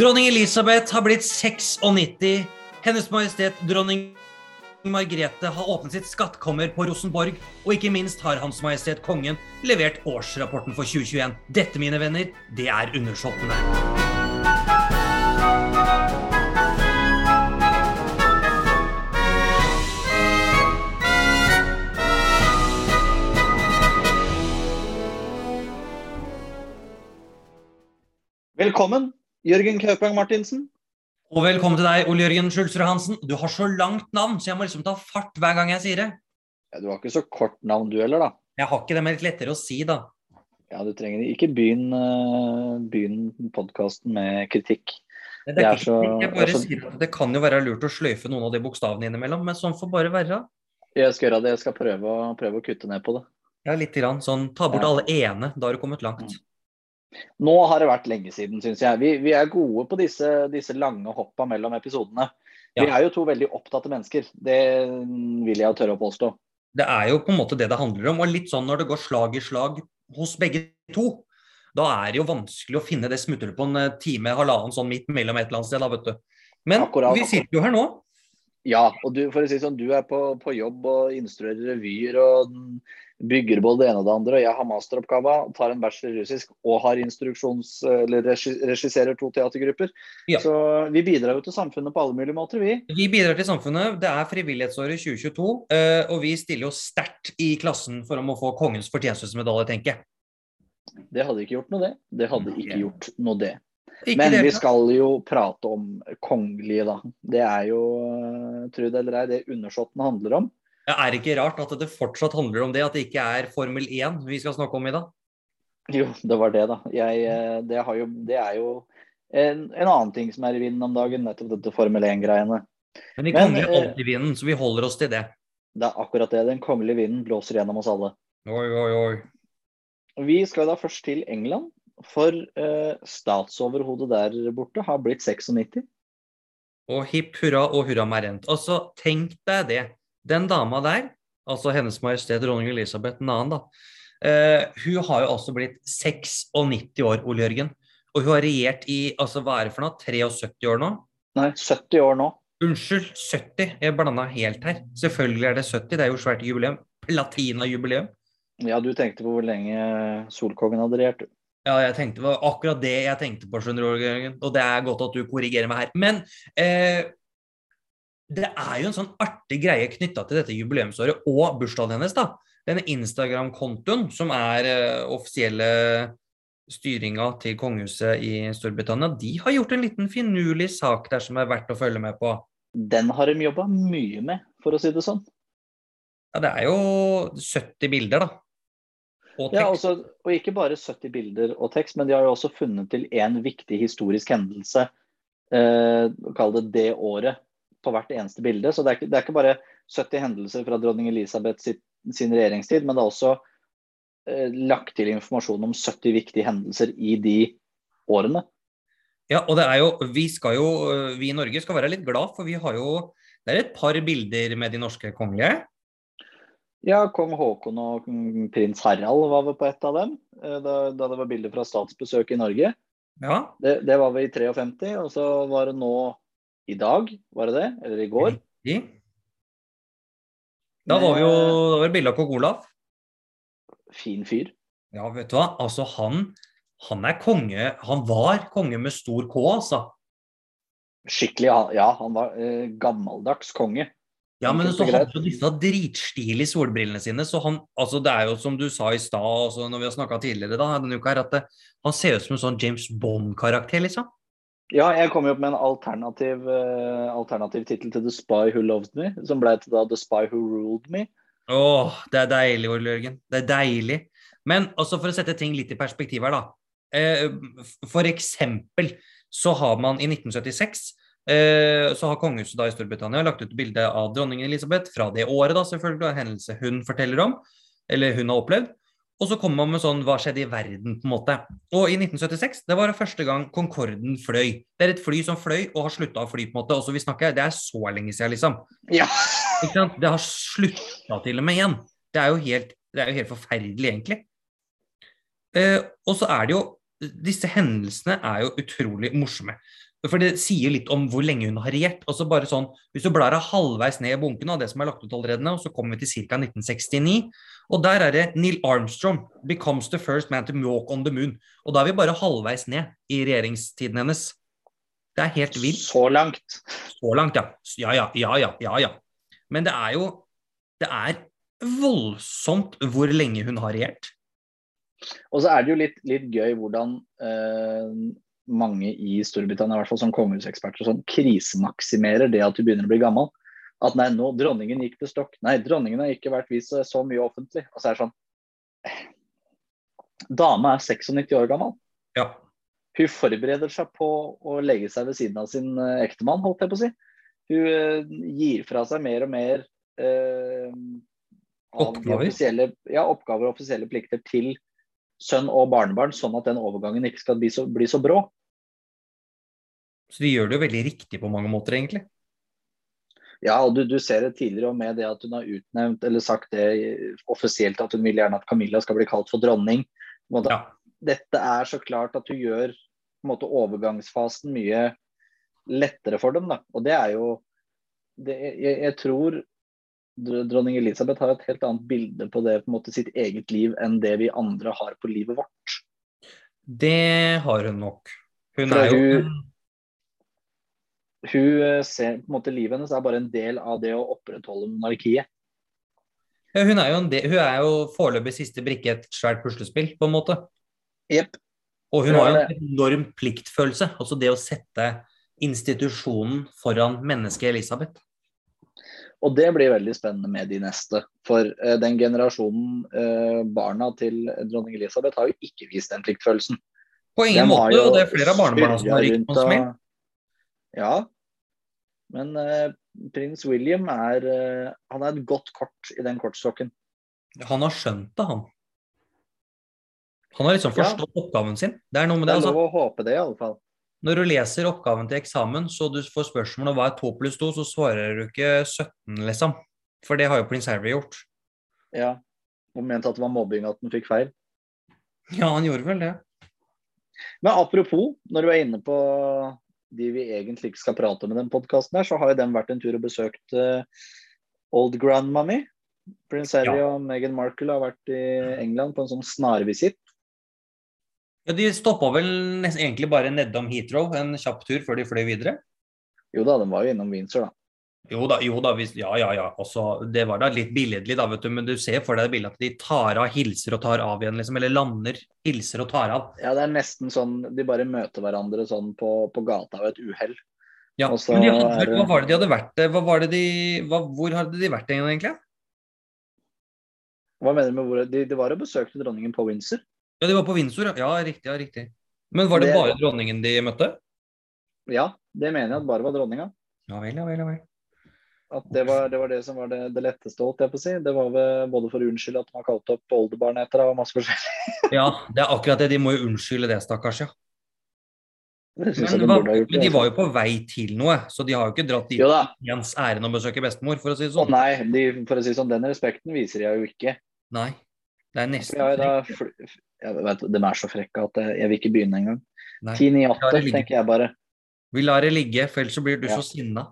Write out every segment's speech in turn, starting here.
Dronning Elisabeth har blitt 96. Hennes Majestet dronning Margrethe har åpnet sitt skattkammer på Rosenborg, og ikke minst har Hans Majestet Kongen levert årsrapporten for 2021. Dette, mine venner, det er undersåttene. Velkommen, Jørgen Kaupang Martinsen. Og velkommen til deg, Ole Jørgen Skjulsrud Hansen. Du har så langt navn, så jeg må liksom ta fart hver gang jeg sier det. Ja, du har ikke så kort navn du heller, da. Jeg har ikke det, men litt lettere å si, da. Ja, du trenger ikke begynne, begynne podkasten med kritikk. Det, Det er så- jeg bare så... sier at det kan jo være lurt å sløyfe noen av de bokstavene innimellom, men sånn får bare være. Jeg skal gjøre det. Jeg skal prøve, prøve å kutte ned på det. Ja, litt grann sånn, ta bort Ja. alle ene, da har du kommet langt. Nå har det vært lenge siden, syns jeg. Vi, vi er gode på disse, disse lange hoppa mellom episodene. Vi er jo to veldig opptatte mennesker. Det vil jeg tørre å påstå. Det er jo på en måte det det handler om, og litt sånn når det går slag i slag hos begge to, da er det jo vanskelig å finne det smutthullet på en eh, time, halvannen sånn midt mellom et eller annet sted, da, vet du. Men Akkurat. vi sitter jo her nå. Ja, og du, for å si sånn, du er på, på jobb og instruerer revyer og bygger både det ene og det andre. og Jeg har masteroppgava, tar en bachelor i russisk og har instruksjons... Eller regisserer to teatergrupper. Ja. Så vi bidrar jo til samfunnet på alle mulige måter, vi. Vi bidrar til samfunnet. Det er frivillighetsåret 2022, eh, og vi stiller jo sterkt i klassen for om å få kongens fortjenstmedalje, tenker jeg. Det hadde ikke gjort noe, det. Det hadde ikke gjort noe, det. Men vi skal jo prate om kongelige, da. Det er jo, eh, tro det eller ei, det undersåtten handler om. Ja, er det ikke rart at det fortsatt handler om det, at det ikke er Formel 1 vi skal snakke om i dag? Jo, det var det, da. Jeg, eh, det, har jo, det er jo en, en annen ting som er i vinden om dagen, nettopp dette Formel 1-greiene. Men vi kongelige kommer jo eh, alltid i vinden, så vi holder oss til det. Det er akkurat det. Den kongelige vinden blåser gjennom oss alle. Oi, oi, oi. Vi skal da først til England, for eh, statsoverhodet der borte har blitt 96. Og hipp hurra og hurra meg rent. Altså, tenk deg det. Den dama der, altså Hennes Majestet dronning Elisabeth 2., da. eh, hun har jo altså blitt 96 år, Ole Jørgen. Og hun har regjert i altså hva er det for noe, 73 år nå? Nei, 70 år nå. Unnskyld, 70. Jeg blanda helt her. Selvfølgelig er det 70, det er jo svært jubileum. Platinajubileum. Ja, du tenkte på hvor lenge Solkongen hadde regjert. du. Ja, jeg tenkte, det var akkurat det jeg tenkte på, skjønner du, Jørgen. Og det er godt at du korrigerer meg her. Men eh, det er jo en sånn artig greie knytta til dette jubileumsåret og bursdagen hennes, da. Denne Instagram-kontoen som er eh, offisielle styringa til kongehuset i Storbritannia, de har gjort en liten finurlig sak der som er verdt å følge med på. Den har de jobba mye med, for å si det sånn. Ja, det er jo 70 bilder, da. Og Ja, også, og ikke bare 70 bilder og tekst, men de har jo også funnet til én viktig historisk hendelse, eh, kall det det året, på hvert eneste bilde. Så det er, ikke, det er ikke bare 70 hendelser fra dronning Elisabeth sitt, sin regjeringstid, men det er også eh, lagt til informasjon om 70 viktige hendelser i de årene. Ja, og det er jo, vi skal jo, vi i Norge skal være litt glad, for vi har jo Det er et par bilder med de norske kongelige. Ja, kong Haakon og prins Harald var vel på et av dem, eh, da, da det var bilder fra statsbesøk i Norge. Ja. Det, det var vi i 53, og så var det nå i dag, var det det? Eller i går? I. Da var vi jo da var det bilde av kong Olav. Fin fyr. Ja, vet du hva. Altså, han, han er konge Han var konge med stor K, altså. Skikkelig, ja, han var eh, gammeldags konge. Ja, men så hadde jo disse dritstilige solbrillene sine, så han Altså, det er jo som du sa i stad, altså, når vi har snakka tidligere da, denne uka her, at det, han ser ut som en sånn James Bond-karakter, liksom. Ja, jeg kom jo opp med en alternativ, uh, alternativ tittel til The Spy Who Loved Me, som ble til da The Spy Who Ruled Me. Åh, det er deilig, Ole Jørgen. Det er deilig. Men altså, for å sette ting litt i perspektiv her, da. Uh, for eksempel så har man i 1976 eh, så har kongehuset da i Storbritannia lagt ut bilde av dronning Elisabeth fra det året, da selvfølgelig, en hendelse hun forteller om, eller hun har opplevd. Og så kommer man med sånn Hva skjedde i verden? på en måte. Og i 1976 det var det første gang Concorden fløy. Det er et fly som fløy og har slutta å fly. på en måte. Og så vi snakker, Det er så lenge siden, liksom. Ja. Ikke sant? Det har slutta til og med igjen. Det er jo helt, det er jo helt forferdelig, egentlig. Eh, og så er det jo disse hendelsene er jo utrolig morsomme. For det sier litt om hvor lenge hun har regjert. Og så bare sånn, Hvis du blar halvveis ned i bunken av det som er lagt ut allerede nå, så kommer vi til ca. 1969. Og der er det Neil Armstrong becomes the first man to walk on the moon. Og da er vi bare halvveis ned i regjeringstiden hennes. Det er helt vilt. Så langt. Så langt, ja. Ja, ja, ja, ja. ja, ja. Men det er jo Det er voldsomt hvor lenge hun har regjert. Og så er det jo litt, litt gøy hvordan eh, mange i Storbritannia, i hvert fall som kongehuseksperter, sånn, krisemaksimerer det at du begynner å bli gammel. At nei, nå dronningen gikk til stokk. Nei, dronningen har ikke vært vist så mye offentlig. Og så er det sånn Dama er 96 år gammel. Ja. Hun forbereder seg på å legge seg ved siden av sin uh, ektemann, holdt jeg på å si. Hun uh, gir fra seg mer og mer uh, Oppgaver? offisielle, ja, oppgaver og offisielle plikter til sønn og barnebarn, sånn at den overgangen ikke skal bli så, bli så brå. Så de gjør det jo veldig riktig på mange måter, egentlig. Ja, og du, du ser det tidligere med det at hun har utnevnt eller sagt det offisielt at hun vil gjerne at Camilla skal bli kalt for dronning. Måte, Ja. Dette er så klart at hun gjør måte, overgangsfasen mye lettere for dem. Da. Og det er jo det, jeg, jeg tror dronning Elisabeth har et helt annet bilde på det på en måte sitt eget liv enn det vi andre har på livet vårt. Det har hun nok. Hun For er jo hun- Hun eh, ser på en måte Livet hennes er bare en del av det å opprettholde monarkiet. ja, hun er jo, en del, hun er jo foreløpig siste brikke i et svært puslespill, på en måte. Yep. Og hun har jo en enorm pliktfølelse. Altså det å sette institusjonen foran mennesket Elisabeth. Og det blir veldig spennende med de neste. For eh, den generasjonen eh, barna til dronning Elisabeth har jo ikke vist den pliktfølelsen. På ingen De måte, og det er flere av barnebarna som har rykt på smell. Ja. Men eh, prins William er eh, Han er et godt kort i den kortstokken. Han har skjønt det, han. Han har liksom Ja. forstått oppgaven sin. Det er noe med Det det, er altså. lov å håpe det, i alle fall. Når du leser oppgaven til eksamen, så du får spørsmål om hva er 2 pluss 2, så svarer du ikke 17, liksom. For det har jo prins Harry gjort. Ja. Og mente at det var mobbing at han fikk feil. Ja, han gjorde vel det. Men apropos, når du er inne på de vi egentlig ikke skal prate med i den podkasten her, så har jo den vært en tur og besøkt uh, old grandmammy. Prins Harry Ja. og Meghan Markle har vært i England på en sånn snarvisitt. Ja, De stoppa vel nesten egentlig bare nedom Heathrow en kjapp tur før de fløy videre. Jo da, de var jo innom Windsor, da. Jo da, jo da, hvis, ja ja ja. Også, det var da litt billedlig, da, vet du. Men du ser for deg bildet at de tar av, hilser og tar av igjen, liksom. Eller lander, hilser og tar av. Ja, det er nesten sånn de bare møter hverandre sånn på, på gata ved et uhell. Ja. Også, Men de hadde, er hva var det de hadde vært hva var det de, hva, Hvor hadde de vært igjen egentlig? Hva mener du med hvor De, de var og besøkte dronningen på Windsor. Ja, de var på Windsor, ja. ja riktig. ja, riktig. Men var det Det- bare dronningen de møtte? Ja, det mener jeg at bare var dronninga. Ja vel, ja vel. ja vel. At det var det, var det som var det, det letteste, holdt jeg på å si. Det var vel både for å unnskylde at man kalte opp oldebarnet etter henne og masse forskjellig. Ja, det er akkurat det. De må jo unnskylde det, stakkars. ja. Men, de gjort. men de var jo på vei til noe, så de har jo ikke dratt dit i Jens ærend og besøke bestemor, for å si det Å sånn. nei, de, for å si sånn, den respekten viser jeg jo ikke. Nei. Det er nesten har da, jeg vet, de er så frekke at jeg, jeg vil ikke begynne engang. Nei. 10-9-8, Ja, det ligger- tenker jeg bare. Vi lar det ligge, for ellers så blir du Ja. så sinna.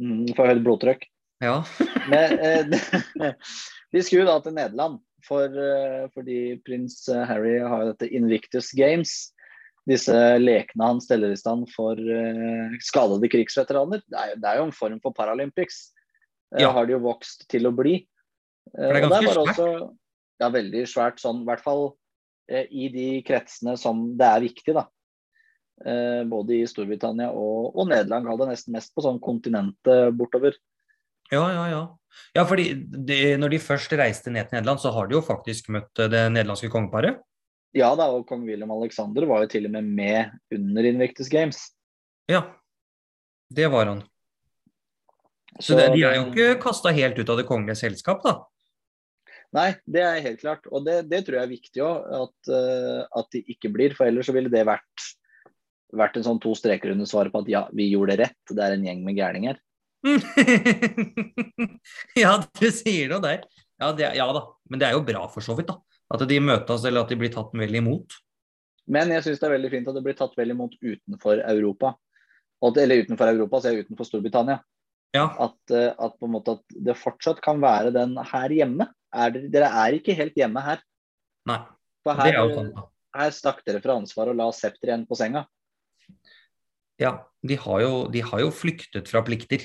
Mm, for høyt blodtrykk. Ja. Men eh, vi skulle da til Nederland, for, eh, fordi prins eh, Harry har jo dette Invictus Games. Disse lekene han steller i stand for eh, skadede krigsveteraner. Det er, det er jo en form for Paralympics. Eh, Ja. Har det jo vokst til å bli. For det er ganske var det veldig svært sånn, i hvert fall eh, i de kretsene som det er viktig, da. Eh, både i Storbritannia og, og Nederland. Ga det nesten mest på sånn kontinentet bortover. Ja, ja, ja. Ja, fordi de, når de først reiste ned til Nederland, så har de jo faktisk møtt eh, det nederlandske kongeparet. Ja da, og kong William Alexander var jo til og med med under Invictus Games. Ja, det var han. Så det, de er jo ikke kasta helt ut av det kongelige selskap, da. Nei, det er helt klart. Og det, det tror jeg er viktig òg, at, eh, at de ikke blir. For ellers så ville det vært, vært en sånn to streker under svaret på at ja, vi gjorde det rett. Det er en gjeng med gærninger. ja, du sier noe der. Ja, det, ja da, men det er jo bra for så vidt, da. At de møtes, eller at de blir tatt vel imot. Men jeg syns det er veldig fint at det blir tatt vel imot utenfor Europa. Eller utenfor Europa, så jeg utenfor Storbritannia. Ja. At, eh, at, på en måte at det fortsatt kan være den her hjemme. Er dere, dere er ikke helt hjemme her. Nei. For Det er her, jo sant, da. her stakk dere fra ansvaret og la septer igjen på senga. Ja, de har, jo, de har jo flyktet fra plikter.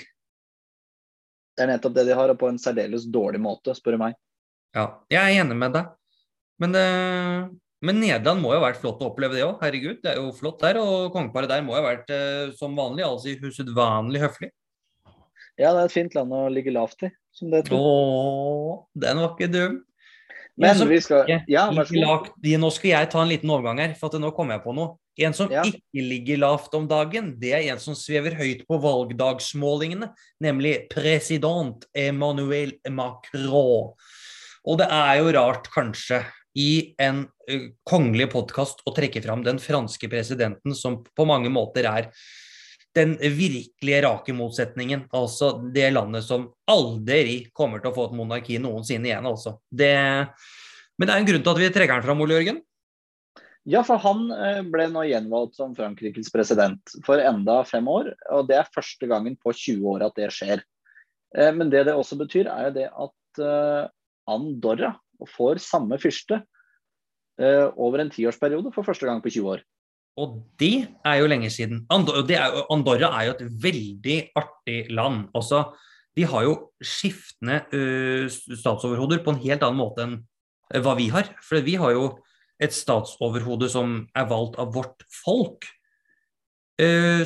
Det er nettopp det de har, og på en særdeles dårlig måte, spør du meg. Ja, jeg er enig med deg. Men, eh, men Nederland må jo ha vært flott å oppleve det òg. Herregud, det er jo flott der. Og kongeparet der må jo ha vært eh, som vanlig, altså usedvanlig høflig. Ja, det er et fint land å ligge lavt i, som det heter. Å, den var ikke dum. Men som vi skal Ja, lavt- Nå skal jeg ta en liten overgang her, for nå kommer jeg på noe. En som Ja. ikke ligger lavt om dagen, det er en som svever høyt på valgdagsmålingene, nemlig president Emmanuel Macron. Og det er jo rart, kanskje, i en ø, kongelig podkast å trekke fram den franske presidenten, som på mange måter er den virkelige rake motsetningen. Altså det landet som aldri kommer til å få et monarki noensinne igjen, altså. Det, men det er en grunn til at vi trekker den fram, Ole Jørgen. Ja, for han eh, ble nå gjenvalgt som Frankrikes president for enda fem år. Og det er første gangen på 20 år at det skjer. Eh, Men det det også betyr, er jo det at eh, Andorra får samme fyrste over en tiårsperiode for første gang på 20 år. Og det er jo lenge siden. Andorra, er, jo- et veldig artig land. Også, de har jo skiftende statsoverhoder på en helt annen måte enn hva vi har. For vi har jo et statsoverhode som er valgt av vårt folk,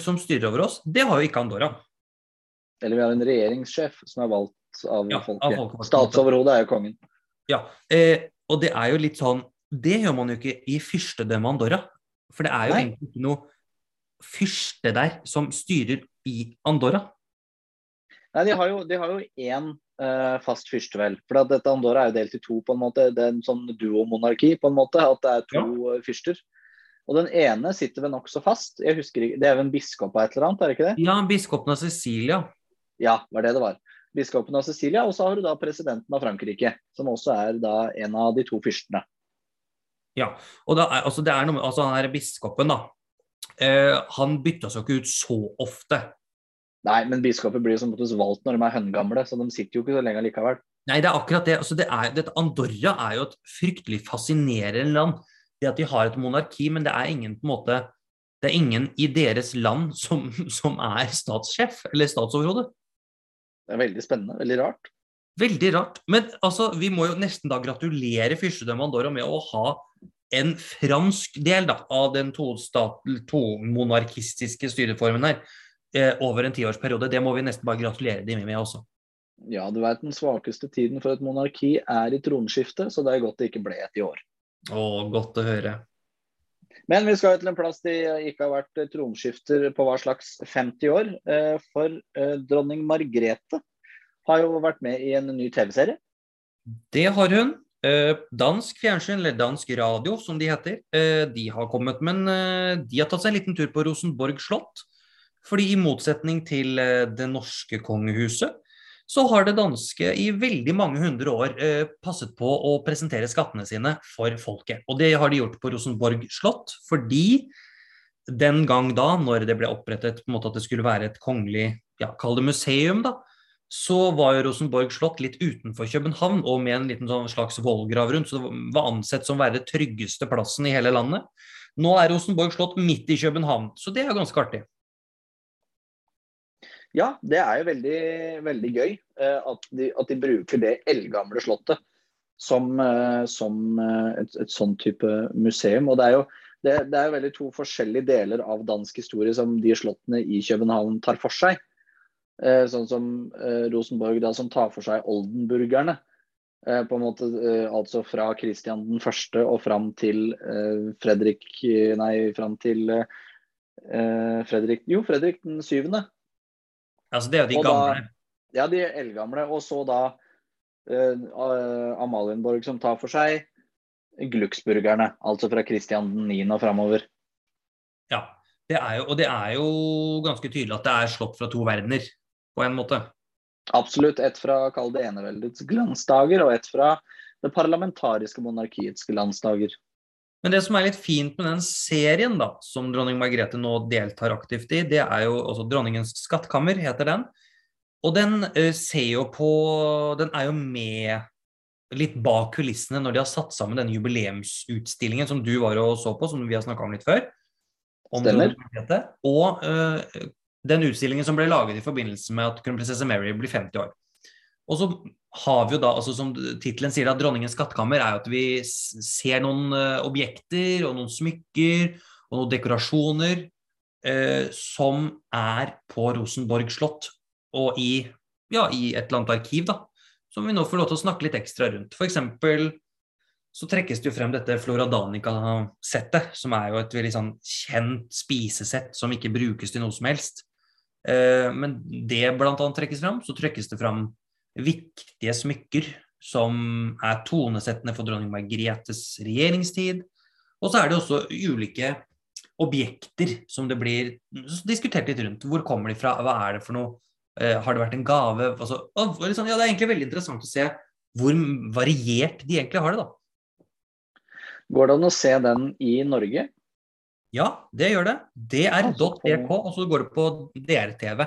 som styrer over oss. Det har jo ikke Andorra. Eller vi har en regjeringssjef som er valgt av Ja, folket. folket. Statsoverhodet er jo kongen. Ja, eh, og det er jo litt sånn Det gjør man jo ikke i fyrstedømmet Andorra. For det er jo Nei. egentlig ikke noe fyrste der som styrer i Andorra. Nei, de har jo, de har jo én uh, fast fyrste, vel. For at dette Andorra er jo delt i to, på en måte. Det er en sånn duomonarki, på en måte. At det er to ja. fyrster. Og den ene sitter vel nokså fast. Jeg husker ikke, Det er vel en biskop av et eller annet, er det ikke det? Ja, biskopen av Sicilia. Ja, var det det var. Biskopen av Sicilia, og så har du da presidenten av Frankrike, som også er da en av de to fyrstene. Ja, og da er, altså det er noe altså han her biskopen, da. Eh, han bytta seg ikke ut så ofte. Nei, men biskoper blir jo som måttes valgt når de er høngamle, så de sitter jo ikke så lenge likevel. Nei, det er akkurat det. Altså, det er, dette Andorra er jo et fryktelig fascinerende land. Det at de har et monarki, men det er ingen på en måte Det er ingen i deres land som, som er statssjef eller statsoverhode. Det er veldig spennende. Veldig rart. Veldig rart. Men altså, vi må jo nesten da gratulere fyrstedømmet Andorra med å ha en fransk del da, av den tostat- to styreformen her eh, over en tiårsperiode. Det må vi nesten bare gratulere dem med også. Ja, du veit den svakeste tiden for et monarki er i tronskiftet, så det er godt det ikke ble et i år. Å, godt å høre. Men vi skal til en plass de ikke har vært tronskifter på hva slags 50 år. eh, For eh, dronning Margrethe har jo vært med i en ny TV-serie. Det har hun. Eh, Dansk fjernsyn, eller dansk radio som de heter, eh, de har kommet, men eh, de har tatt seg en liten tur på Rosenborg slott. Fordi i motsetning til det norske kongehuset, så har det danske i veldig mange hundre år passet på å presentere skattene sine for folket. Og det har de gjort på Rosenborg slott, fordi den gang da, når det ble opprettet på en måte at det skulle være et kongelig, ja, kall det museum, da, så var jo Rosenborg slott litt utenfor København og med en liten sånn slags vollgrav rundt, så det var ansett som å være det tryggeste plassen i hele landet. Nå er Rosenborg slott midt i København, så det er ganske artig. Ja, det er jo veldig, veldig gøy eh, at, de, at de bruker det eldgamle slottet som, eh, som eh, et, et sånn type museum. Og det er jo det, det er jo veldig to forskjellige deler av dansk historie som de slottene i København tar for seg. Eh, sånn som eh, Rosenborg da, som tar for seg oldenburgerne. Eh, på en måte, altså fra Kristian den første og fram til Fredrik Nei, fram til eh, Fredrik Jo, Fredrik den syvende. Altså, det er jo de Og da- gamle. Ja, de eldgamle. Og så da eh, Amalienborg som tar for seg Glucksburgerne. Altså fra Kristian den 9. og framover. Ja, det er jo, og det er jo ganske tydelig at det er slått fra to verdener, på en måte. Absolutt. Et fra kall det eneveldets glansdager, og et fra det parlamentariske monarkiets glansdager. Men det som er litt fint med den serien da, som dronning Margrethe nå deltar aktivt i, det er jo også Dronningens skattkammer, heter den. Og den uh, ser jo på Den er jo med litt bak kulissene når de har satt sammen denne jubileumsutstillingen som du var og så på, som vi har snakka om litt før. Om Stemmer. Og uh, den utstillingen som ble laget i forbindelse med at kronprinsesse Mary blir 50 år. Og så har vi jo da, altså som tittelen sier, at dronningens skattkammer er jo at vi ser noen uh, objekter og noen smykker og noen dekorasjoner eh, som er på Rosenborg slott og i, ja, i et eller annet arkiv, da. Som vi nå får lov til å snakke litt ekstra rundt. For eksempel så trekkes det jo frem dette Flora Danica-settet, som er jo et veldig sånn kjent spisesett som ikke brukes til noe som helst. Uh, men det annet trekkes fram. Så trekkes det fram viktige smykker som er tonesettende for dronning Margrethes regjeringstid. Og så er det også ulike objekter som det blir diskutert litt rundt. Hvor kommer de fra, hva er det for noe? Uh, har det vært en gave? Altså, liksom, ja, det er egentlig veldig interessant å se hvor variert de egentlig har det. da. Går det an å se den i Norge? Ja, det gjør det. DR.dk, og så går det på DRTV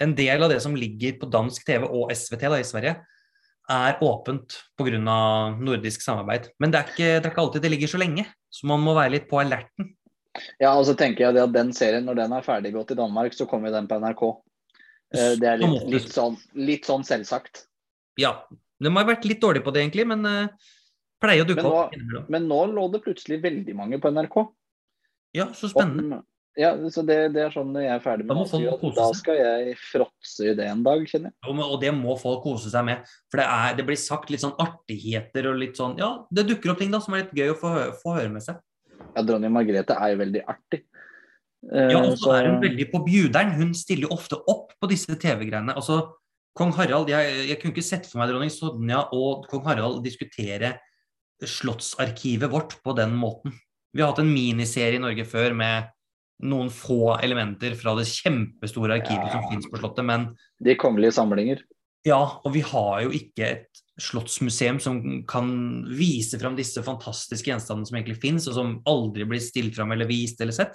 en del av det som ligger på dansk TV og SVT da, i Sverige, er åpent pga. nordisk samarbeid. Men det er, ikke, det er, ikke, alltid det ligger så lenge, så man må være litt på alerten. Ja, og så tenker jeg at den serien, når den er ferdiggått i Danmark, så kommer den på NRK. Eh, det er litt, litt, sånn, litt sånn, selvsagt. Ja. De har vært litt dårlige på det, egentlig, men uh, pleier å dukke opp. Men nå lå det plutselig veldig mange på NRK. Ja, så spennende. Om, ja, så det, det, er sånn når jeg er ferdig med det, da skal jeg fråtse i det en dag, kjenner jeg. Og, og det må folk kose seg med. For det, er, det, blir sagt litt sånn artigheter og litt sånn Ja, det dukker opp ting da som er litt gøy å få, få høre med seg. Ja, dronning Margrethe er jo veldig artig. ja, og så er hun veldig på bjuderen. Hun stiller jo ofte opp på disse TV-greiene. Altså, Kong Harald, jeg, jeg, kunne ikke sett for meg dronning Sonja og kong Harald diskutere slottsarkivet vårt på den måten. Vi har hatt en miniserie i Norge før med noen få elementer fra det kjempestore arkivet ja. som finnes på Slottet, men De kongelige samlinger. Ja, og vi har jo ikke et slottsmuseum som kan vise fram disse fantastiske gjenstandene som egentlig finnes, og som aldri blir stilt fram eller vist eller sett.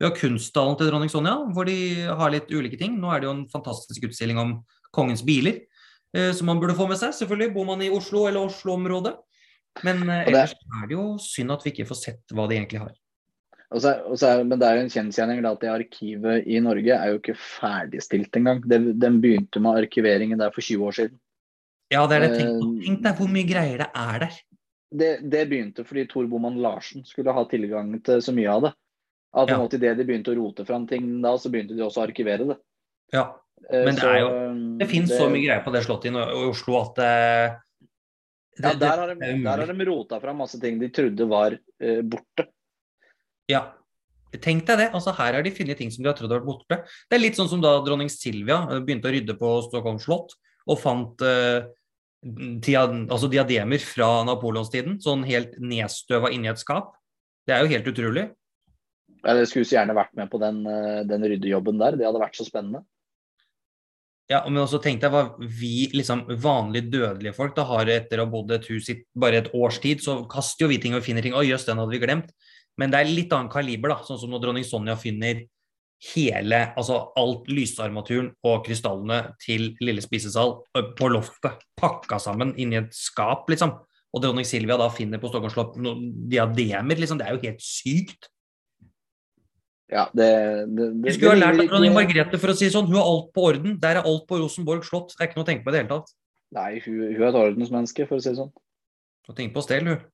Vi har Kunstdalen til dronning Sonja, hvor de har litt ulike ting. Nå er det jo en fantastisk utstilling om kongens biler, eh, som man burde få med seg. Selvfølgelig bor man i Oslo eller Oslo-området. Men eh, ellers er det jo synd at vi ikke får sett hva de egentlig har. Også, også er, men det er jo en kjensgjerning at det arkivet i Norge er jo ikke ferdigstilt engang. Den begynte med arkiveringen der for 20 år siden. Ja, det er det. Tenk, eh, tenk deg hvor mye greier det er der. Det, det begynte fordi Tor Boman Larsen skulle ha tilgang til så mye av det. At ja. Idet de begynte å rote fram ting da, så begynte de også å arkivere det. Ja, men men det er jo Det finnes så mye greier på det slottet i Oslo at det, eh, det, ja, der har, de, der har de rota fram masse ting de trodde var uh, borte. Ja. Tenk deg det. altså Her har de funnet ting som de har trodd har vært borte. Det er litt sånn som da dronning Silvia eh, begynte å rydde på Stockholm slott og fant uh, altså diademer fra napoleonstiden, sånn helt nedstøva inni et skap. Det er jo helt utrolig. Jeg skulle så gjerne vært med på den, eh, den ryddejobben der. Det hadde vært så spennende. Ja, men også tenk deg hva vi liksom vanlige dødelige folk da har etter å ha bodd et hus i bare et års tid, så kaster jo vi ting og finner ting. Å jøss, den hadde vi glemt. Men det er litt annen kaliber, da. Sånn som når dronning Sonja finner hele, altså alt lysarmaturen og krystallene til lille spisesal på loftet, pakka sammen inni et skap, liksom. Og dronning Silvia da finner på Stockholms slott noen diademer, liksom. Det er jo helt sykt. Ja, det, det, det Vi skulle ha lært av dronning Margrethe, for å si sånn. Hun har alt på orden. Der er alt på Rosenborg slott. Det er ikke noe å tenke på i det hele tatt. Nei, hun, hun er et ordensmenneske, for å si det sånn. Og tenk på stell, hun.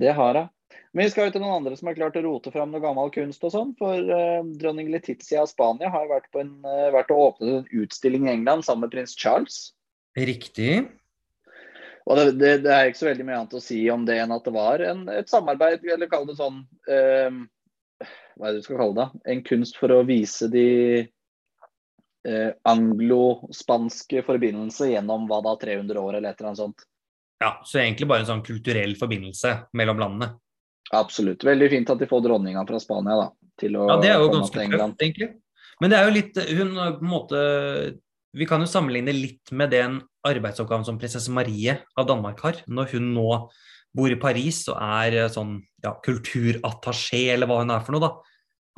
Det har hun. Men vi skal jo til noen andre som har klart å rote fram noe gammel kunst og sånn. For uh, dronning Letizia av Spania har vært, på en, uh, vært og åpnet en utstilling i England sammen med prins Charles. Riktig. Og det, det, det, er ikke så veldig mye annet å si om det enn at det var en, et samarbeid, eller kall det sånn uh, Hva er det du skal kalle det? En kunst for å vise de anglo-spanske forbindelser gjennom hva da, 300 år eller et eller annet sånt. Ja, så egentlig bare en sånn kulturell forbindelse mellom landene. Absolutt. Veldig fint at de får dronninga fra Spania da, til å Ja, det er jo ganske tøft, egentlig. Men det er jo litt Hun på en måte Vi kan jo sammenligne litt med den arbeidsoppgaven som prinsesse Marie av Danmark har, når hun nå bor i Paris og er eh, sånn ja, kulturattaché, eller hva hun er for noe, da.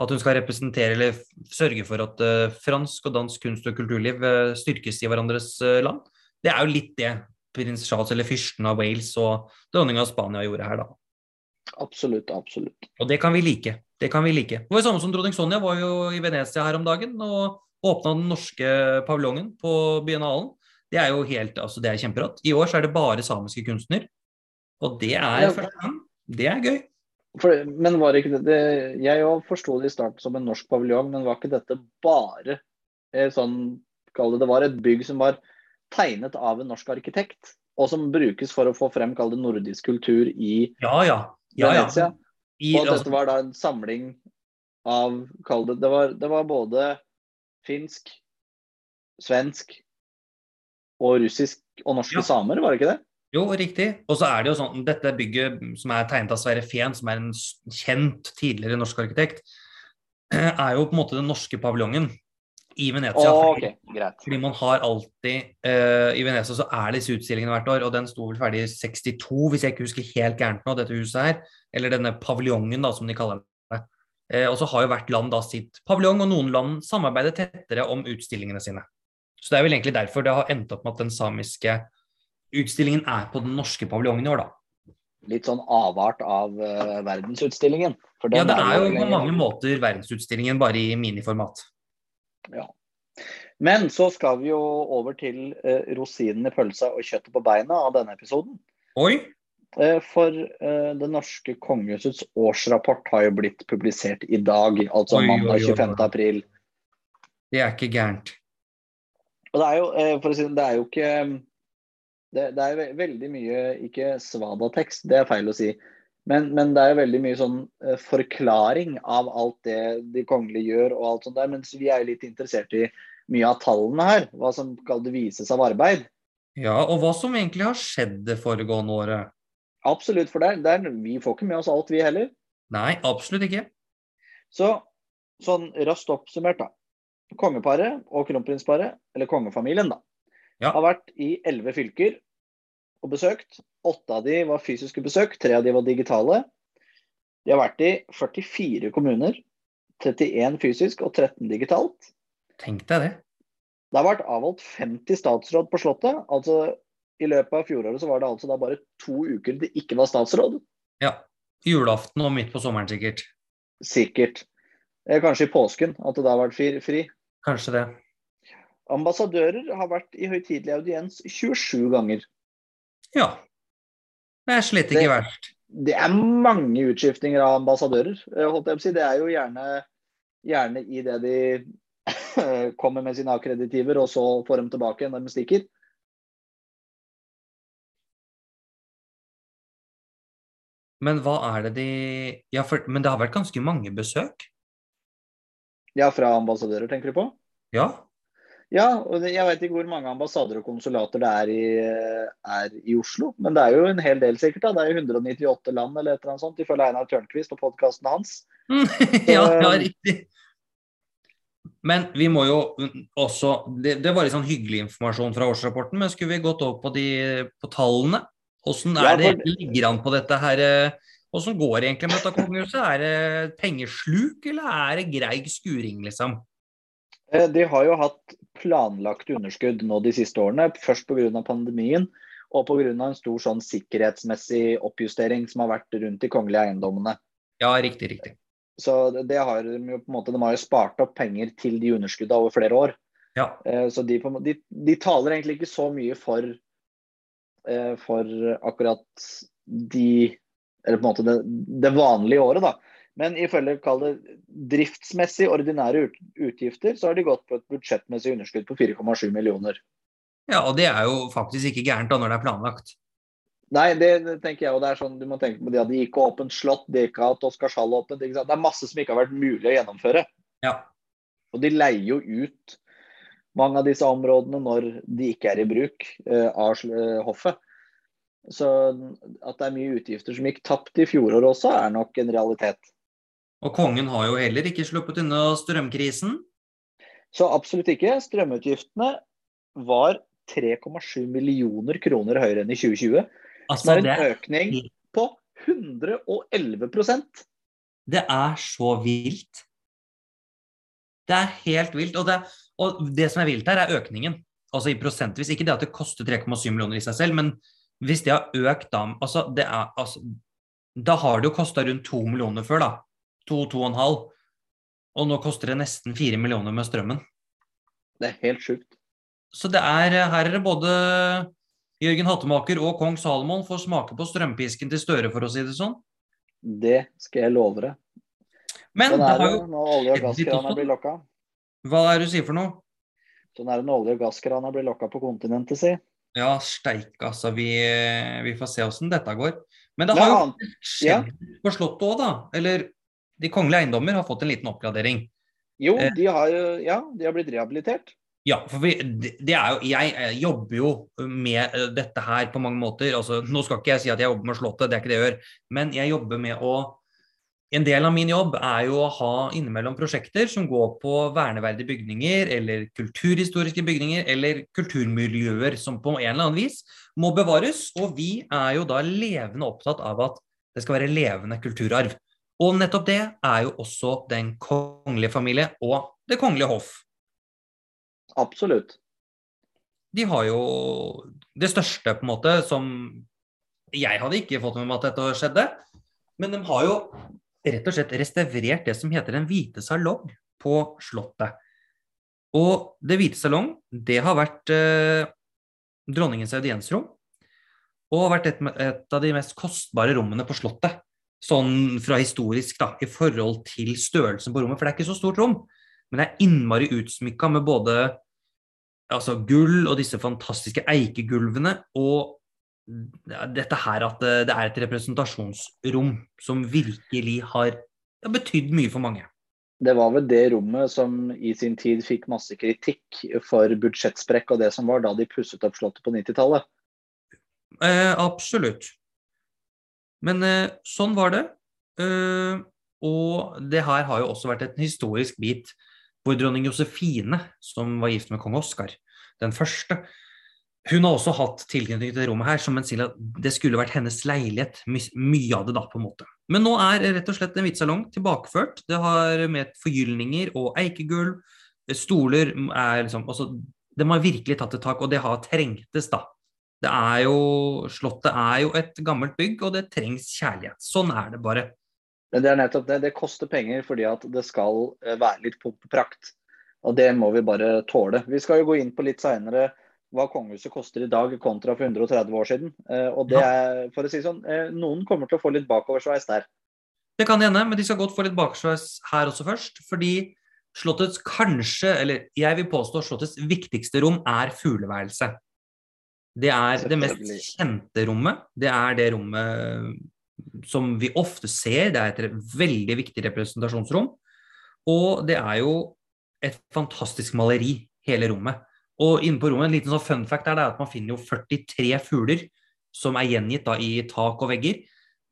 At hun skal representere eller sørge for at uh, fransk og dansk kunst og kulturliv uh, styrkes i hverandres uh, land. Det er jo litt det prins Charles eller fyrsten av Wales og dronninga av Spania gjorde her, da. Absolutt, absolutt. Og det kan vi like. Det kan vi like. Det var jo samme som dronning Sonja var jo i Venezia her om dagen og åpna den norske paviljongen på biennalen. Det er jo helt, altså det er kjemperått. I år så er det bare samiske kunstner. Og det er Ja. første gang. Det er gøy. For, men var ikke det, Jeg òg forsto det i starten som en norsk paviljong, men var ikke dette bare eh, sånn Kall det det var et bygg som var tegnet av en norsk arkitekt, og som brukes for å få frem kall det nordisk kultur i Ja, ja. ja, ja. Venezia. I, Og at altså, dette var da en samling av Kall det Det var, det var både finsk, svensk og russisk og norske samer, var det ikke det? Jo, riktig. Og så er det jo sånn, dette bygget som er tegnet av Sverre Fehn, som er en kjent tidligere norsk arkitekt, er jo på en måte den norske paviljongen i Venezia. Oh, greit. Fordi man har alltid uh, I Venezia så er disse utstillingene hvert år, og den sto vel ferdig i 62, hvis jeg ikke husker helt gærent nå, dette huset her. Eller denne paviljongen, da, som de kaller det. Uh, og så har jo hvert land da sitt paviljong, og noen land samarbeider tettere om utstillingene sine. Så det er vel egentlig derfor det har endt opp med at den samiske utstillingen er på den norske paviljongen i år, da. Litt sånn avart av uh, verdensutstillingen. Ja, det er jo på mange måter verdensutstillingen, bare i miniformat. Ja. Men så skal vi jo over til uh, rosinen i pølsa og kjøttet på beina av denne episoden. Oi! Uh, for uh, det norske kongehusets årsrapport har jo blitt publisert i dag, altså Oi, mandag mandag oi. 25. april. Det er ikke gærent. Og det er jo, eh, for å si det, det er jo ikke det, det er veldig mye, ikke svadatekst, det er feil å si. Men, men det er veldig mye sånn eh, forklaring av alt det de kongelige gjør og alt sånt der. Mens vi er litt interessert i mye av tallene her. Hva som skal det vises av arbeid. Ja, og hva som egentlig har skjedd det foregående året? Absolutt, for der, der, vi får ikke med oss alt, vi heller. Nei, absolutt ikke. Så sånn raskt oppsummert, da. Kongeparet og kronprinsparet, eller kongefamilien, da, Ja. har vært i elleve fylker og besøkt. Åtte av de var fysiske besøk, tre av de var digitale. De har vært i 44 kommuner. 31 fysisk og 13 digitalt. Tenk deg det. Det har vært avholdt 50 statsråd på Slottet. altså I løpet av fjoråret så var det altså da bare to uker det ikke var statsråd. Ja. Julaften og midt på sommeren, sikkert. Sikkert. Eh, Kanskje i påsken at det da har vært fri. fri. Kanskje det. Ambassadører har vært i høytidelig audiens 27 ganger. Ja. Det er slett ikke Det- verst. Det er mange utskiftinger av ambassadører. eh, holdt jeg på å si. Det er jo gjerne, gjerne i det de kommer med sine akkreditiver, og så får dem tilbake når de stikker. Men hva er det de Ja, for, men det har vært ganske mange besøk? Ja, fra ambassadører, tenker du på? Ja. Ja, og jeg vet ikke hvor mange ambassader og konsulater det er i, er i Oslo. Men det er jo en hel del, sikkert. da. Det er jo 198 land eller et eller annet sånt, ifølge Einar Tørnquist og podkasten hans. ja, ja, riktig. Men vi må jo også Det, det var litt sånn hyggelig informasjon fra årsrapporten, men skulle vi gått over på, de, på tallene? Åssen er Ja, det for- ligger an på dette her? Hvordan Åssen går det egentlig med dette kongehuset? Er det pengesluk, eller er det greig skuring, liksom? Eh, De har jo hatt planlagt underskudd nå de siste årene. Først pga. pandemien og pga. en stor sånn sikkerhetsmessig oppjustering som har vært rundt de kongelige eiendommene. Ja, riktig, riktig. Så det- har de jo på en måte, de har jo spart opp penger til de underskuddene over flere år. Ja. Eh, Så de, de, de taler egentlig ikke så mye for, eh, for akkurat de Eller på en måte det, det vanlige året, da. Men ifølge kall det driftsmessig ordinære utgifter, så har de gått på et budsjettmessig underskudd på 4,7 millioner. ja, og det er jo faktisk ikke gærent da når det er planlagt. Nei, det, det tenker jeg, og det er sånn, du må tenke på det at de ikke har åpent slott, de ikke har hatt Oscarshall åpent. ikke? Det er masse som ikke har vært mulig å gjennomføre. Ja. Og de leier jo ut mange av disse områdene når de ikke er i bruk eh, av eh, hoffet. Så at det er mye utgifter som gikk tapt i fjoråret også, er nok en realitet. Og kongen har jo heller ikke sluppet unna strømkrisen. Så absolutt ikke. Strømutgiftene var 3,7 millioner kroner høyere enn i 2020. Som det er en det... økning 111% Det er så vilt. Det er helt vilt. Og det, og det som er vilt her, er økningen. Altså i prosentvis. Ikke det at det koster 3,7 millioner i seg selv, men hvis det har økt da altså, det er, altså, Da har det jo kosta rundt 2 millioner før, da. 2-2,5. Og nå koster det nesten 4 millioner med strømmen. Det er helt sjukt. Så det er, her er det både Jørgen Hattemaker og kong Salomon får smake på strømpisken til Støre, for å si det sånn. Det skal jeg love deg. Men sånn er det jo når olje- og gasskrana blir lokka. Hva er det du sier for noe? Sånn er det når olje- og gasskrana blir lokka på kontinentet, si. Ja, steik, altså. Vi, vi får se åssen dette går. Men det Det har er jo skjedd skjedd på Slottet òg, da. Eller de kongelige eiendommer har fått en liten oppgradering. Jo, Eh. de har, ja, de har blitt rehabilitert. Ja, for vi, det er jo Jeg jobber jo med eh, dette her på mange måter. Altså, nå skal ikke jeg si at jeg jobber med Slottet, det er ikke det jeg gjør. Men jeg jobber med å En del av min jobb er jo å ha innimellom prosjekter som går på verneverdige bygninger, eller kulturhistoriske bygninger, eller kulturmiljøer som på en eller annen vis må bevares. Og vi er jo da levende opptatt av at det skal være levende kulturarv. Og nettopp det er jo også den kongelige familie og det kongelige hoff. Absolutt. de har jo det største, på en måte, som Jeg hadde ikke fått med meg at dette skjedde, men de har jo rett og slett restaurert det som heter Den hvite salong på Slottet. Og Det hvite salong, det har vært eh, dronningens audiensrom, og har vært et, et av de mest kostbare rommene på Slottet. Sånn fra historisk, da, i forhold til størrelsen på rommet. For det er ikke så stort rom, men det er innmari utsmykka med både altså gull og disse fantastiske eikegulvene. Og dette her at det er et representasjonsrom som virkelig har, har betydd mye for mange. Det var vel det rommet som i sin tid fikk masse kritikk for budsjettsprekk og det som var da de pusset opp Slottet på 90-tallet. Eh, absolutt. Men eh, sånn var det. Eh, og det her har jo også vært en historisk bit hvor dronning Josefine, som var gift med kong Oskar, den første, hun har også hatt tilknytning til det rommet her, som en sier at det skulle vært hennes leilighet. My mye av det, da, på en måte. Men nå er rett og slett en hvitsalong tilbakeført. Det har med forgyllninger og eikegulv. Stoler er liksom altså, De har virkelig tatt et tak, og det har trengtes, da. Det er jo, Slottet er jo et gammelt bygg, og det trengs kjærlighet. Sånn er det bare. Men det er nettopp det. Det koster penger fordi at det skal eh, være litt pomp og prakt. Og det må vi bare tåle. Vi skal jo gå inn på litt seinere hva kongehuset koster i dag kontra for 130 år siden. Eh, Og det er, for å si sånn, eh, noen kommer til å få litt bakoversveis der. Det kan hende, men de skal godt få litt bakoversveis her også først. Fordi Slottets kanskje, eller jeg vil påstå Slottets viktigste rom er fugleværelset. Det er det mest kjente rommet. Det er det rommet som vi ofte ser. Det er et veldig viktig representasjonsrom. Og det er jo et fantastisk maleri, hele rommet. Og inne på rommet, en liten sånn fun fact er det at man finner jo 43 fugler som er gjengitt da i tak og vegger.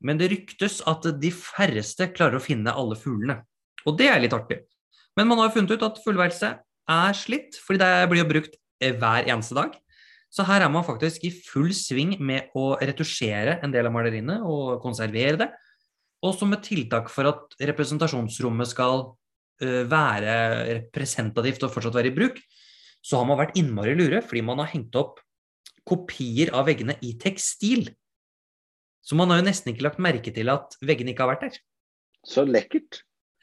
Men det ryktes at de færreste klarer å finne alle fuglene. Og det er litt artig. Men man har jo funnet ut at fugleværelset er slitt, fordi det blir jo brukt eh, hver eneste dag. Så her er man faktisk i full sving med å retusjere en del av maleriene og konservere det. Og som et tiltak for at representasjonsrommet skal eh, være representativt og fortsatt være i bruk, så har man vært innmari lure fordi man har hengt opp kopier av veggene i tekstil. Så man har jo nesten ikke lagt merke til at veggene ikke har vært der. Så lekkert.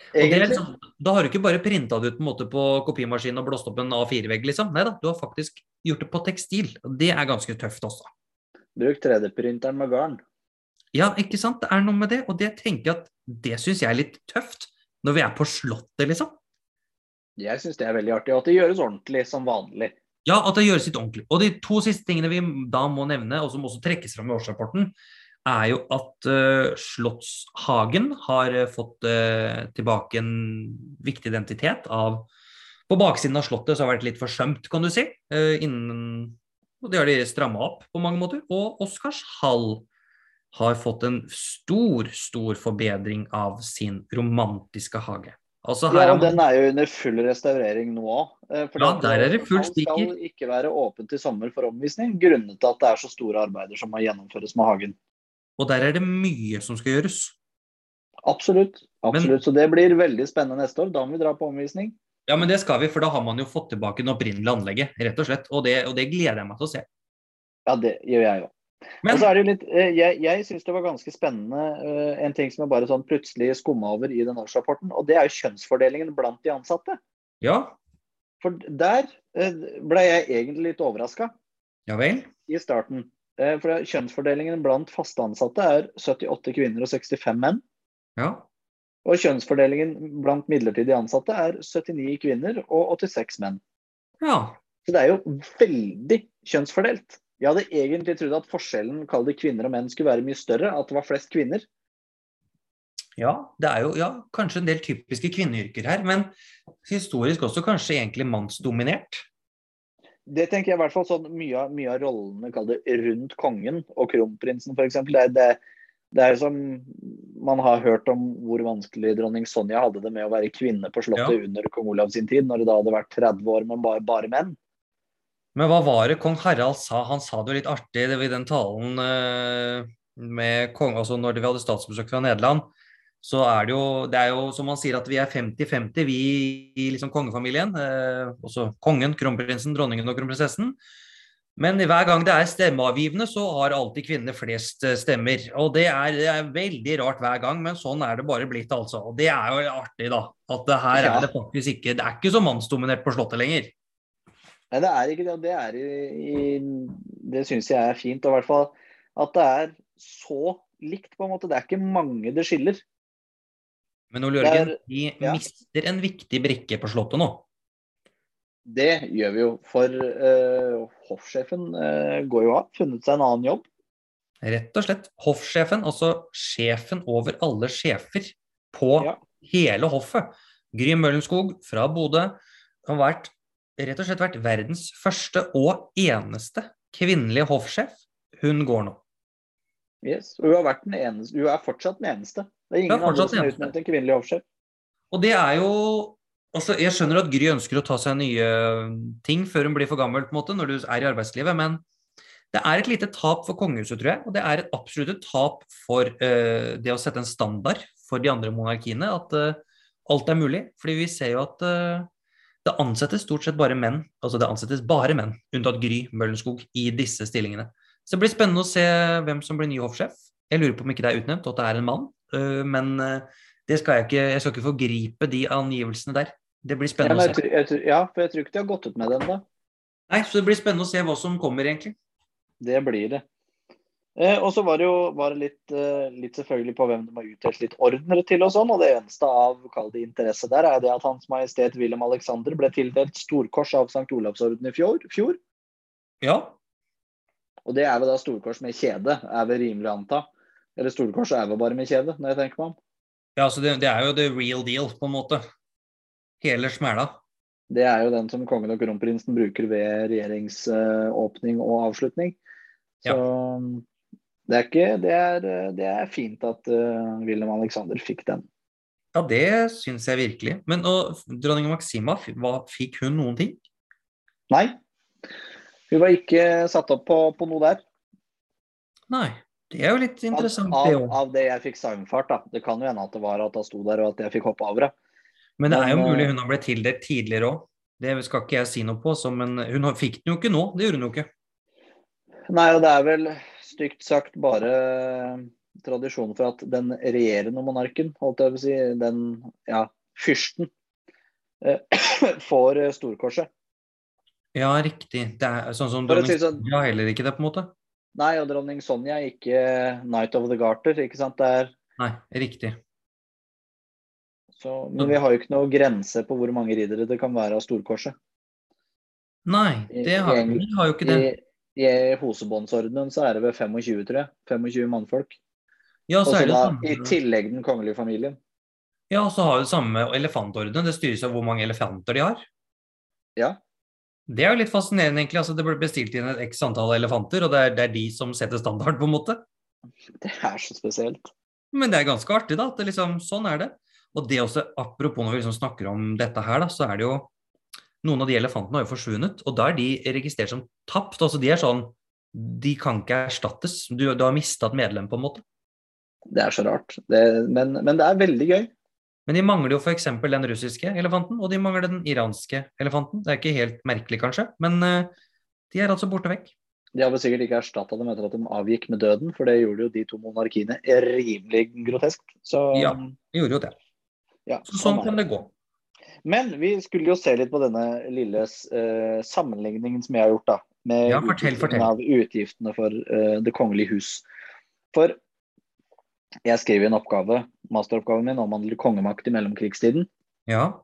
Og det liksom, da har du ikke bare printa det ut på, på kopimaskinen og blåst opp en A4-vegg, liksom. Nei da, du har faktisk gjort det på tekstil. Og det er ganske tøft også. Bruk 3D-printeren med garn. Ja, ikke sant. Det er noe med det. Og det tenker jeg at det syns jeg er litt tøft. Når vi er på Slottet, liksom. Jeg syns det er veldig artig. Og at det gjøres ordentlig som vanlig. Ja, at det gjøres litt ordentlig. Og de to siste tingene vi da må nevne, og som også trekkes fram i årsrapporten, er jo at eh, Slottshagen har eh, fått eh, tilbake en viktig identitet av På baksiden av Slottet så har det vært litt forsømt, kan du si. innen, og det har de stramma opp på mange måter. Og Oscars hall har fått en stor, stor forbedring av sin romantiske hage. Altså her Ja, og Den er jo under full restaurering nå òg. Ja, der er det full stikker. skal ikke være åpen til sommer for omvisning, grunnet til at det er så store arbeider som må gjennomføres med hagen. Og der er det mye som skal gjøres. Absolutt. absolutt. Så det blir veldig spennende neste år. Da må vi dra på omvisning. Ja, men det skal vi, for da har man jo fått tilbake det opprinnelige anlegget, rett og slett. Og det, og det gleder jeg meg til å se. Ja, det gjør jeg òg. Men- Og så er det litt, eh, Jeg, jeg syns det var ganske spennende eh, en ting som jeg bare sånn plutselig skumma over i den årsrapporten, og det er jo kjønnsfordelingen blant de ansatte. Ja, For der eh, ble jeg egentlig litt overraska ja vel. i starten. Eh, For kjønnsfordelingen blant faste ansatte er 78 kvinner og 65 menn. Ja. Og kjønnsfordelingen blant midlertidig ansatte er 79 kvinner og 86 menn. ja. Så det er jo veldig kjønnsfordelt. Jeg hadde egentlig trodd at forskjellen kall det kvinner og menn skulle være mye større, at det var flest kvinner. Ja, det er jo ja, kanskje en del typiske kvinneyrker her, men historisk også kanskje egentlig mannsdominert. Det tenker jeg i hvert fall sånn mye, av- mye av rollene det rundt kongen og kronprinsen f.eks. Det, det, det er som man har hørt om hvor vanskelig dronning Sonja hadde det med å være kvinne på Slottet under kong Olav sin tid, når det da hadde vært 30 år med bare, bare menn. Men hva var det kong Harald sa? Han sa det jo litt artig det i den talen eh, med kong, altså når vi hadde statsbesøk fra Nederland. Så er det jo, det er jo som man sier at vi er 50-50, vi i liksom kongefamilien. Eh, også kongen, kronprinsen, dronningen og kronprinsessen. Men hver gang det er stemmeavgivende, så har alltid kvinnene flest eh, stemmer. Og det er, det er veldig rart hver gang, men sånn er det bare blitt, altså. Og det er jo artig, da. At det her Ja. er det faktisk ikke Det er ikke så mannsdominert på Slottet lenger. Nei, det er ikke det. og Det, er i, i, det syns jeg er fint. Og i hvert fall at det er så likt, på en måte. Det er ikke mange det skiller. Men Ole Jørgen, vi ja. mister en viktig brikke på Slottet nå. Det gjør vi jo. For uh, hoffsjefen uh, går jo av. Funnet seg en annen jobb. Rett og slett. Hoffsjefen, altså sjefen over alle sjefer på Ja. hele hoffet. Gry Møllenskog fra Bodø har vært, rett og slett vært verdens første og eneste kvinnelige hoffsjef. Hun går nå. Yes. Og hun. Hun er fortsatt den eneste. Det er ingen det er andre som har utnevnt en kvinnelig hoffsjef. Og det er jo altså Jeg skjønner at Gry ønsker å ta seg nye ting før hun blir for gammel, på en måte, når du er i arbeidslivet, men det er et lite tap for kongehuset, tror jeg. Og det er et absolutt et tap for uh, det å sette en standard for de andre monarkiene. At uh, alt er mulig. Fordi vi ser jo at uh, det ansettes stort sett bare menn. Altså det ansettes bare menn, unntatt Gry Møllenskog, i disse stillingene. Så det blir spennende å se hvem som blir ny hoffsjef. Jeg lurer på om ikke det er utnevnt, og at det er en mann. Eh, men eh, det skal jeg ikke Jeg skal ikke forgripe de angivelsene der. Det blir Ja, spennende å jeg, se. jeg, ja, for jeg tror ikke de har gått ut med den da. Nei, så det blir spennende å se hva som kommer, egentlig. Det blir det. Eh, og så var det jo var det litt, eh, litt selvfølgelig på hvem de har utdelt litt ordnere til og sånn. Og det eneste av kall det interesse der er det at Hans Majestet Wilhelm Alexander ble tildelt storkors av St. Olavsorden i fjor. fjor. Ja. Og det er vel da storkors med kjede, er vel rimelig å anta. Eller stolkors er vel bare med kjede, når jeg tenker meg om. ja så det, det er jo the real deal, på en måte. Hele smæla. Det er jo den som kongen og kronprinsen bruker ved regjeringsåpning og avslutning. Så det, er ikke, det, er, det er fint at uh, Wilhelm Alexander fikk den. Ja, det syns jeg virkelig. Men og dronning Maxima, hva, fikk hun noen ting? Nei, hun var ikke satt opp på, på noe der. Nei. Det er jo litt Av, interessant, av, òg. av det jeg fikk saumfart, da. Det kan jo hende at det var at hun sto der og at jeg fikk hoppe over det. Men det er jo mulig eh, hun har blitt tildelt tidligere òg. Det skal ikke jeg si noe på, så, men hun fikk den jo ikke nå. Det gjorde hun jo ikke. Nei, og det er vel stygt sagt bare tradisjon for at den regjerende monarken, holdt jeg på å si, den ja, fyrsten, eh, får eh, storkorset. Ja, riktig. Det er sånn som dronning sånn- Sonja heller ikke det, på en måte. Nei, og dronning Sonja er ikke Knight of the Garter, ikke sant. Det er, Nei, riktig. så, men vi har jo ikke noe grense på hvor mange riddere det kan være av storkorset. Nei, det har, I- vi har jo ikke det. I, i Hosebåndsordenen så er det ved 25, tror jeg. 25 mannfolk. Ja, så er det da samme. i tillegg den kongelige familien. Ja, og så har vi det samme elefantordenen. Det styres av hvor mange elefanter de har. Ja. Det er jo litt fascinerende, egentlig. Altså, det ble bestilt inn et x antall elefanter, og det er, det er de som setter standard, på en måte. Det er så spesielt. Men det er ganske artig, da. At det liksom, sånn er det. Og det også, apropos når vi liksom snakker om dette her, da, så er det jo Noen av de elefantene har jo forsvunnet, og da er de registrert som tapt. Altså de er sånn de kan ikke erstattes. Du, du har mista et medlem, på en måte. Det er så rart. Det, men, men det er veldig gøy. Men de mangler jo f.eks. den russiske elefanten, og de mangler den iranske elefanten. Det er ikke helt merkelig, kanskje, men uh, de er altså borte vekk. De har vel sikkert ikke erstatta dem etter at de avgikk med døden, for det gjorde jo de to monarkiene rimelig grotesk. Så, ja, de gjorde jo det. Ja, så sånn kan det gå. Men vi skulle jo se litt på denne lille uh, sammenligningen som jeg har gjort, da. Med ja, fortell, fortell. av utgiftene for uh, Det kongelige hus. For jeg skrev en oppgave, masteroppgaven min omhandler kongemakt i mellomkrigstiden. Ja.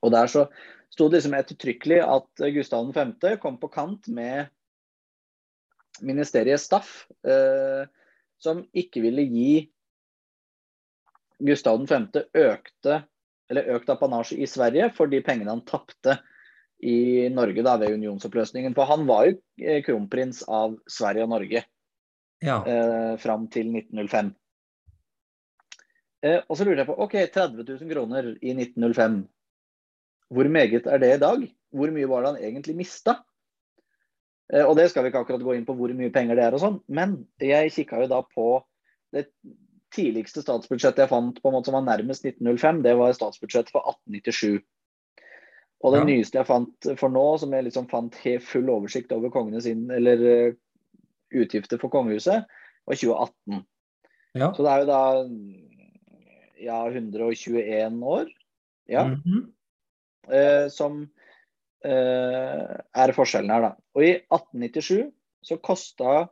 Og der så sto det liksom ettertrykkelig at Gustav 5. kom på kant med ministeriet Staff, eh, som ikke ville gi Gustav 5. økte eller økt apanasje i Sverige for de pengene han tapte i Norge da, ved unionsoppløsningen. For han var jo eh, kronprins av Sverige og Norge ja. eh, fram til 1905. Eh, og så lurer jeg på OK, 30 000 kroner i 1905. Hvor meget er det i dag? Hvor mye var det han egentlig mista? Eh, og det skal vi ikke akkurat gå inn på hvor mye penger det er og sånn, men jeg kikka jo da på det tidligste statsbudsjettet jeg fant på en måte som var nærmest 1905, det var statsbudsjettet for 1897. Og det ja. nyeste jeg fant for nå, som jeg liksom fant helt full oversikt over kongene sin, eller uh, utgifter for kongehuset, var 2018. Ja. Så det er jo da ja, 121 år ja, mm -hmm. eh, som eh, er forskjellen her, da. Og i 1897 så kosta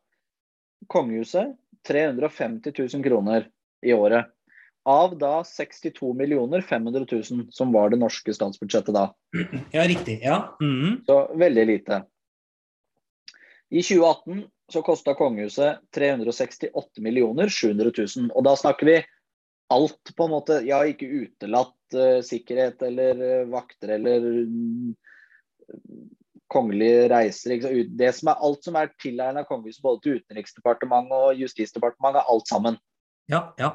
kongehuset 350 000 kroner i året. Av da 62 millioner 500 000, som var det norske statsbudsjettet da. Ja, riktig. Ja. Mm -hmm. Så veldig lite. I 2018 så kosta kongehuset 368 millioner 700 000. Og da snakker vi alt, på en måte. Ja, ikke utelatt uh, sikkerhet eller uh, vakter eller uh, kongelige reiser. Det som er, alt som er tilegna kongehuset, både til Utenriksdepartementet og Justisdepartementet, er alt sammen. Ja, ja.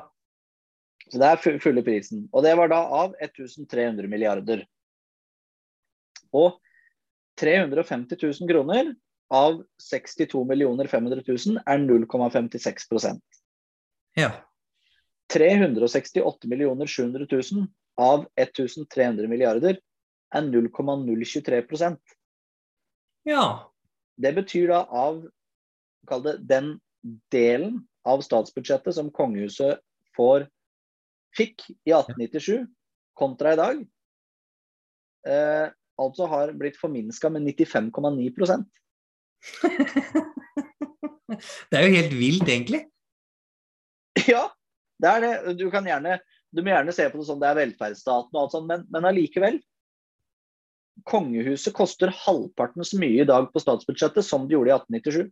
Så det er fulle prisen. Og det var da av 1300 milliarder. Og 350 000 kroner av 62 500 000 er 0,56% Ja. 368 millioner 700 000 av 1300 milliarder er 0,023% ja. Det betyr da av Kall det den delen av statsbudsjettet som kongehuset får, fikk i 1897 kontra i dag, eh, altså har blitt forminska med 95,9% Det er jo helt vilt, egentlig. Ja, det er det. Du kan gjerne du må gjerne se på det som det er velferdsstaten, og alt sånt, men, men allikevel kongehuset koster halvparten så mye i dag på statsbudsjettet som det gjorde i 1897.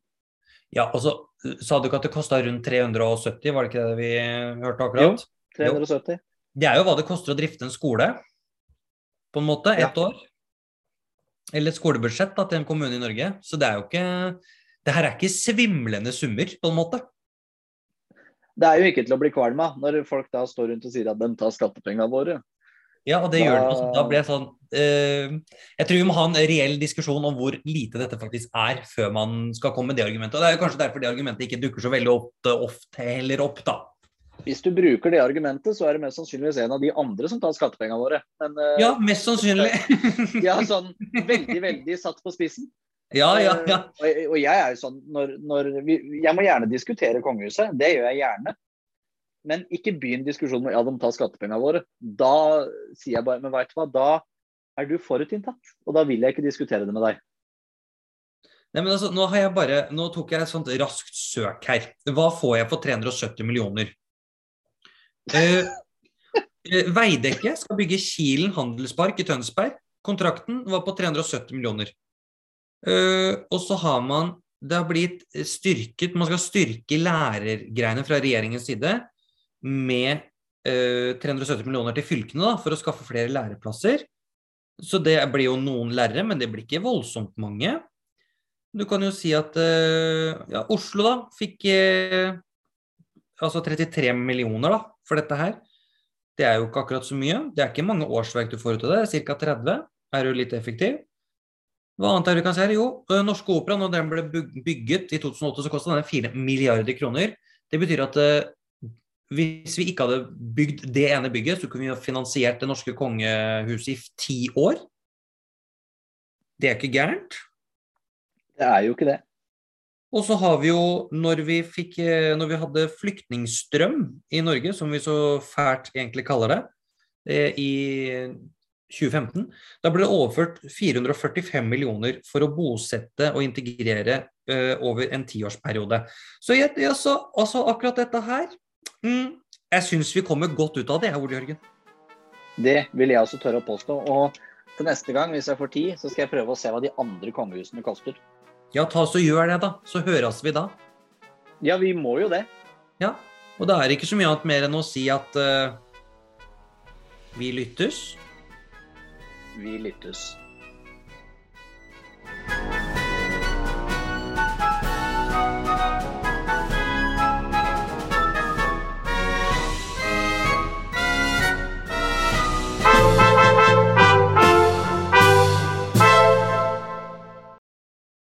Ja, og så sa du ikke at det kosta rundt 370, var det ikke det vi hørte akkurat? Jo, 370. Jo. Det er jo hva det koster å drifte en skole, på en måte, ett ja. år. Eller et skolebudsjett da, til en kommune i Norge. Så det er jo ikke Det her er ikke svimlende summer, på en måte. Det er jo ikke til å bli kvalm av når folk da står rundt og sier at de tar skattepengene våre. Ja, og det da... gjør det. Da blir jeg sånn uh, Jeg tror vi må ha en reell diskusjon om hvor lite dette faktisk er, før man skal komme med det argumentet. Og Det er jo kanskje derfor det argumentet ikke dukker så veldig ofte, ofte heller opp, da. Hvis du bruker det argumentet, så er det mest sannsynligvis en av de andre som tar skattepengene våre. Men, uh, ja, mest sannsynlig. ja, sånn veldig, veldig satt på spissen. Ja, ja, ja. Uh, og, og, jeg er jo sånn når, når vi, Jeg må gjerne diskutere kongehuset. Det gjør jeg gjerne. Men ikke begynn diskusjonen med ja, de tar skattepengene våre. Da sier jeg bare Men veit du hva, da er du forutinntatt. Og da vil jeg ikke diskutere det med deg. Nei, men altså, nå, har jeg bare, nå tok jeg et sånt raskt søk her. Hva får jeg for 370 millioner? Eh, eh, Veidekke skal bygge Kilen handelspark i Tønsberg. Kontrakten var på 370 millioner. Eh, og så har man Det har blitt styrket Man skal styrke lærergreiene fra regjeringens side med eh, 370 millioner til fylkene da, for å skaffe flere læreplasser. Så det blir jo noen lærere, men det blir ikke voldsomt mange. Du kan jo si at eh, ja, Oslo da fikk eh, altså 33 millioner da, for dette her. Det er jo ikke akkurat så mye. Det er ikke mange årsverk du får ut av det, ca. 30. Er jo litt effektiv. Hva annet er det vi kan se her? Jo, Norske Opera, når den ble bygget i 2008, så kosta den 4 milliarder kroner. Det betyr at ø, hvis vi ikke hadde bygd det ene bygget, så kunne vi ha finansiert det norske kongehuset i ti år. Det er ikke gærent. Det er jo ikke det. Og så har vi jo, når vi, fikk, eh, når vi hadde flyktningstrøm i Norge, som vi så fælt egentlig kaller det, eh, i 2015, da ble det overført 445 millioner for å bosette og integrere uh, over en tiårsperiode. Så jeg, jeg, så, altså akkurat dette her mm, Jeg syns vi kommer godt ut av det, Ole Jørgen. Det vil jeg også tørre å påstå. Og til neste gang, hvis jeg får tid, så skal jeg prøve å se hva de andre kongehusene koster. Ja, ta så gjør det, da. Så høres vi da. Ja, vi må jo det. Ja. Og det er ikke så mye annet mer enn å si at uh, vi lyttes. Vi lyttes.